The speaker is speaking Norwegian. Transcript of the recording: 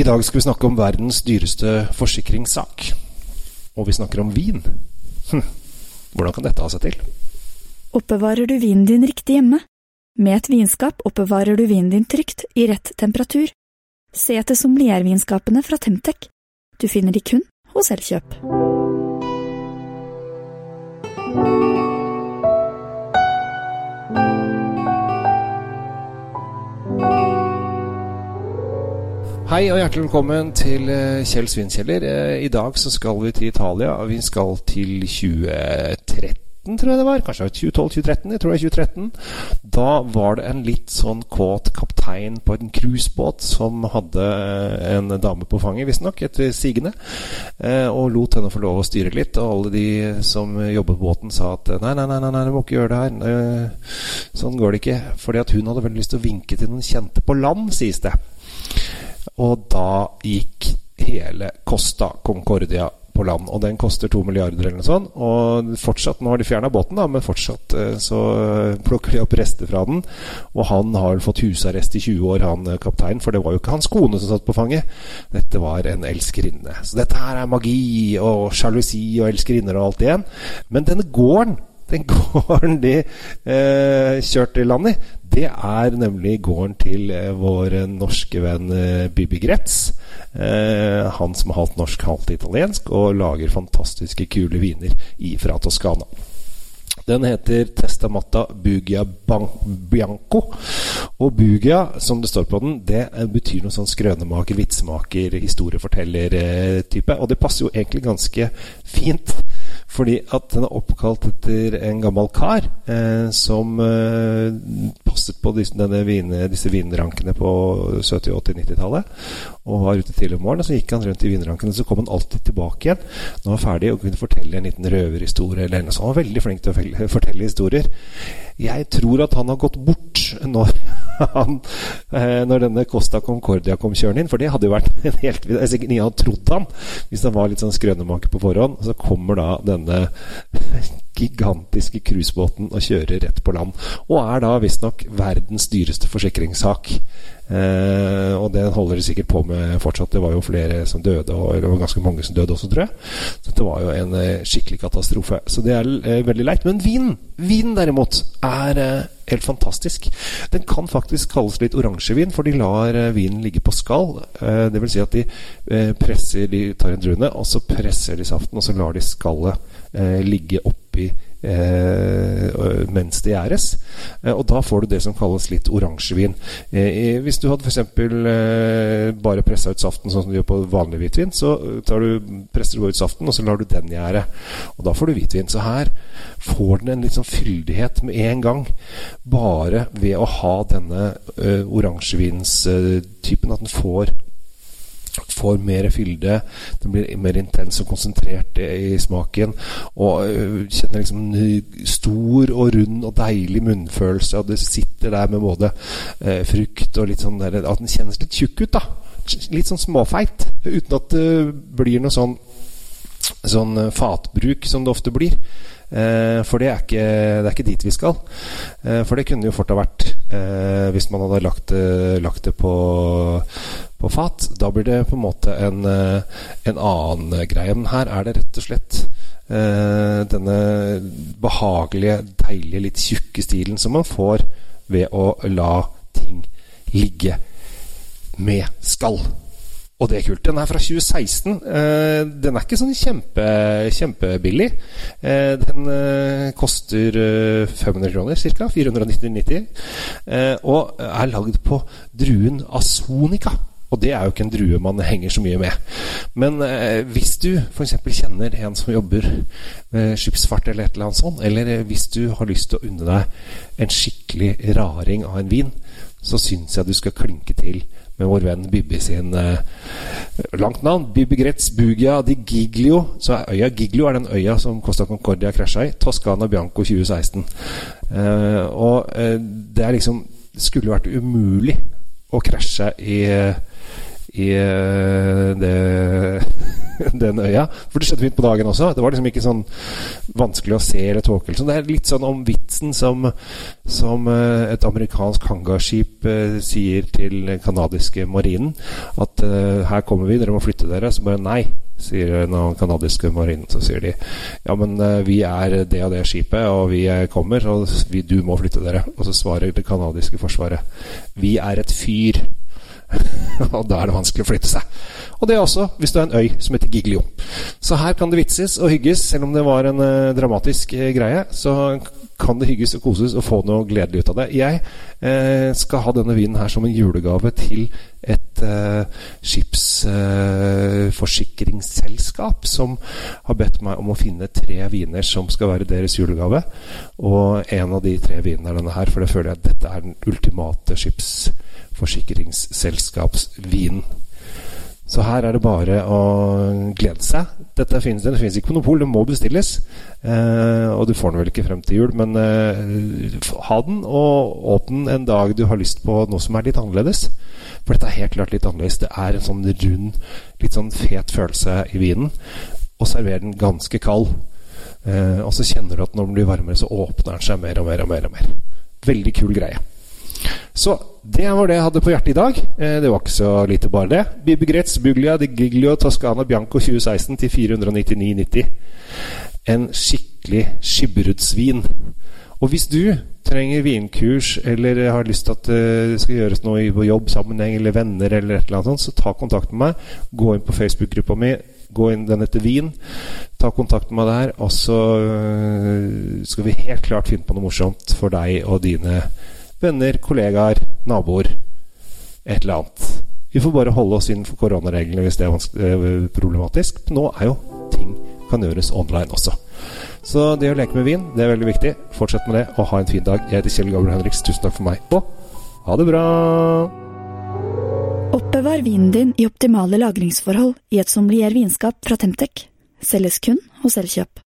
I dag skal vi snakke om verdens dyreste forsikringssak. Og vi snakker om vin. Hm. Hvordan kan dette ha seg til? Oppbevarer du vinen din riktig hjemme? Med et vinskap oppbevarer du vinen din trygt, i rett temperatur. Se etter sommeliervinskapene fra Temtec. Du finner de kun hos Elkjøp. Hei og hjertelig velkommen til eh, Kjell Svinkjeller. Eh, I dag så skal vi til Italia. Vi skal til 2013, tror jeg det var. Kanskje 2012-2013. Jeg tror det er 2013. Da var det en litt sånn kåt kaptein på en cruisebåt som hadde eh, en dame på fanget, visstnok, etter sigende. Og lot henne få lov å styre litt. Og alle de som jobbet på båten, sa at nei, nei, nei, nei, du må ikke gjøre det her. Sånn går det ikke. Fordi at hun hadde veldig lyst til å vinke til noen kjente på land, sies det. Og da gikk hele Costa Concordia på land. Og den koster to milliarder eller noe sånt. Og fortsatt, nå har de fjerna båten, da, men fortsatt eh, så plukker de opp rester fra den. Og han har fått husarrest i 20 år, han eh, kapteinen. For det var jo ikke hans kone som satt på fanget. Dette var en elskerinne. Så dette her er magi og sjalusi og elskerinner og alt igjen. Men denne gården den gården de eh, kjørte i land i, det er nemlig gården til eh, vår norske venn eh, Bibi Gretz. Eh, han som er halvt norsk, halvt italiensk, og lager fantastiske, kule viner fra Toskana. Den heter Testamatta Bugia Bianco. Og Bugia, som det står på den, det betyr noe sånn skrønemaker, vitsemaker, historieforteller-type. Og det passer jo egentlig ganske fint fordi at den er oppkalt etter en gammel kar eh, som eh, passet på disse, vine, disse vinrankene på 70-, 80-, 90-tallet. Og var ute tidlig om morgenen, så gikk han rundt i vinrankene. Så kom han alltid tilbake igjen når han var ferdig og kunne fortelle en liten røverhistorie. eller noe sånt. Han var veldig flink til å fortelle historier. Jeg tror at han har gått bort når, han, eh, når denne Costa Concordia kom kjørende inn. For det hadde jo vært en helt Jeg Sikkert ingen hadde trodd han hvis han var litt sånn skrønemaker på forhånd. Så kommer da denne gigantiske cruisebåten og kjører rett på land. Og er da visstnok verdens dyreste forsikringssak. Eh, og den holder de sikkert på med fortsatt. Det var jo flere som døde, og det var ganske mange som døde også, tror jeg. Så det var jo en eh, skikkelig katastrofe. Så det er eh, veldig leit. Men vinen, vinen derimot, er eh, helt fantastisk. Den kan faktisk kalles litt oransjevin, for de lar eh, vinen ligge på skall. Eh, det vil si at de presser De tar en druene, og så presser de saften, og så lar de skallet ligge oppi Eh, mens det gjæres. Eh, og da får du det som kalles litt oransjevin. Eh, hvis du hadde f.eks. Eh, bare pressa ut saften sånn som du gjør på vanlig hvitvin, så du, presser du ut saften, og så lar du den gjære. Og da får du hvitvin. Så her får den en litt sånn fyldighet med en gang. Bare ved å ha denne eh, oransjevinstypen. At den får får mer fylde. Den blir mer intens og konsentrert i smaken. Og uh, kjenner liksom en stor og rund og deilig munnfølelse. Og det sitter der med både uh, frukt og litt sånn der, At den kjennes litt tjukk ut, da. Litt sånn småfeit. Uten at det blir noe sånn sånn fatbruk som det ofte blir. Eh, for det er, ikke, det er, ikke, dit vi skal. Eh, for det kunne jo fort ha vært eh, hvis man hadde lagt, lagt det på, på, fat. Da blir det på en måte en, en annen greie. Men her er det rett og slett denne behagelige, deilige, litt tjukke stilen som man får ved å la ting ligge med skall. Og det er kult. Den er fra 2016. Eh, den er ikke sånn kjempe, kjempebillig. Eh, den eh, koster 500 kroner ca. 490,90. og er lagd på druen Asonica. Og det er jo ikke en drue man henger så mye med. Men eh, hvis du f.eks. kjenner en som jobber med skipsfart, eller et eller annet sånt, eller hvis du har lyst til å unne deg en skikkelig raring av en vin, så syns jeg du skal klinke til med vår venn Bibbi sin eh, langt navn. Bibbi Gretz Bugia di Giglio. Så er øya Giglio er den øya som Costa Concordia krasja i. Toscana Bianco 2016. Uh, eh, og eh, det er liksom skulle vært umulig å krasje i, i det den øya. For det skjedde fint på dagen også. Det var liksom ikke sånn vanskelig å se eller tåke. Liksom. Det er litt sånn om vitsen som, som uh, et amerikansk hangarskip uh, sier til den canadiske marinen. At uh, her kommer vi, dere må flytte dere. Så bare nei, sier den canadiske marinen. Så sier de ja, men vi er det og det skipet, og vi kommer, og vi, du må flytte dere. Og så svarer det canadiske forsvaret vi er et fyr. og da er det vanskelig å flytte seg. Og det er også hvis du er en øy som heter Giglio. Så her kan det vitses og hygges, selv om det var en uh, dramatisk uh, greie. Så kan det hygges og koses og få noe gledelig ut av det. Jeg uh, skal ha denne vinen her som en julegave til et skipsforsikringsselskap som har bedt meg om å finne tre viner som skal være deres julegave. Og en av de tre vinene er denne her, for det føler jeg at dette er den ultimate skipsforsikringsselskapsvinen. Så her er det bare å glede seg. Dette finnes, det finnes ikke på Monopol, det må bestilles. Eh, og du får den vel ikke frem til jul, men eh, ha den, og åpne en dag du har lyst på noe som er litt annerledes. For dette er helt klart litt annerledes. Det er en sånn rund, litt sånn fet følelse i vinen. Og server den ganske kald. Eh, og så kjenner du at når den blir varmere, så åpner den seg mer og mer og mer. og mer. Veldig kul greie. Så det var det jeg hadde på hjertet i dag. Eh, det var ikke så lite bare det. Bibegrets Buglia di Giglio Toscana Bianco 2016 til 499,90. En skikkelig skibberudsvin. Og hvis du trenger vinkurs eller har lyst til at eh, det skal gjøres noe i jobbsammenheng eller venner, eller et eller annet sånt, så ta kontakt med meg. Gå inn på Facebook-gruppa mi. Gå inn den etter vin. Ta kontakt med meg der, og så eh, skal vi helt klart finne på noe morsomt for deg og dine venner, kollegaer, naboer. Et eller annet. Vi får bare holde oss innenfor koronareglene hvis det er eh, problematisk. Nå er jo ting kan gjøres online også. Så det å leke med vin, det er veldig viktig. Fortsett med det, og ha en fin dag. Jeg heter Kjell Gabriel Henriks. Tusen takk for meg, og ha det bra! Oppbevar vinen din i optimale lagringsforhold i et sommelier vinskap fra Temtec. Selges kun hos Elkjøp.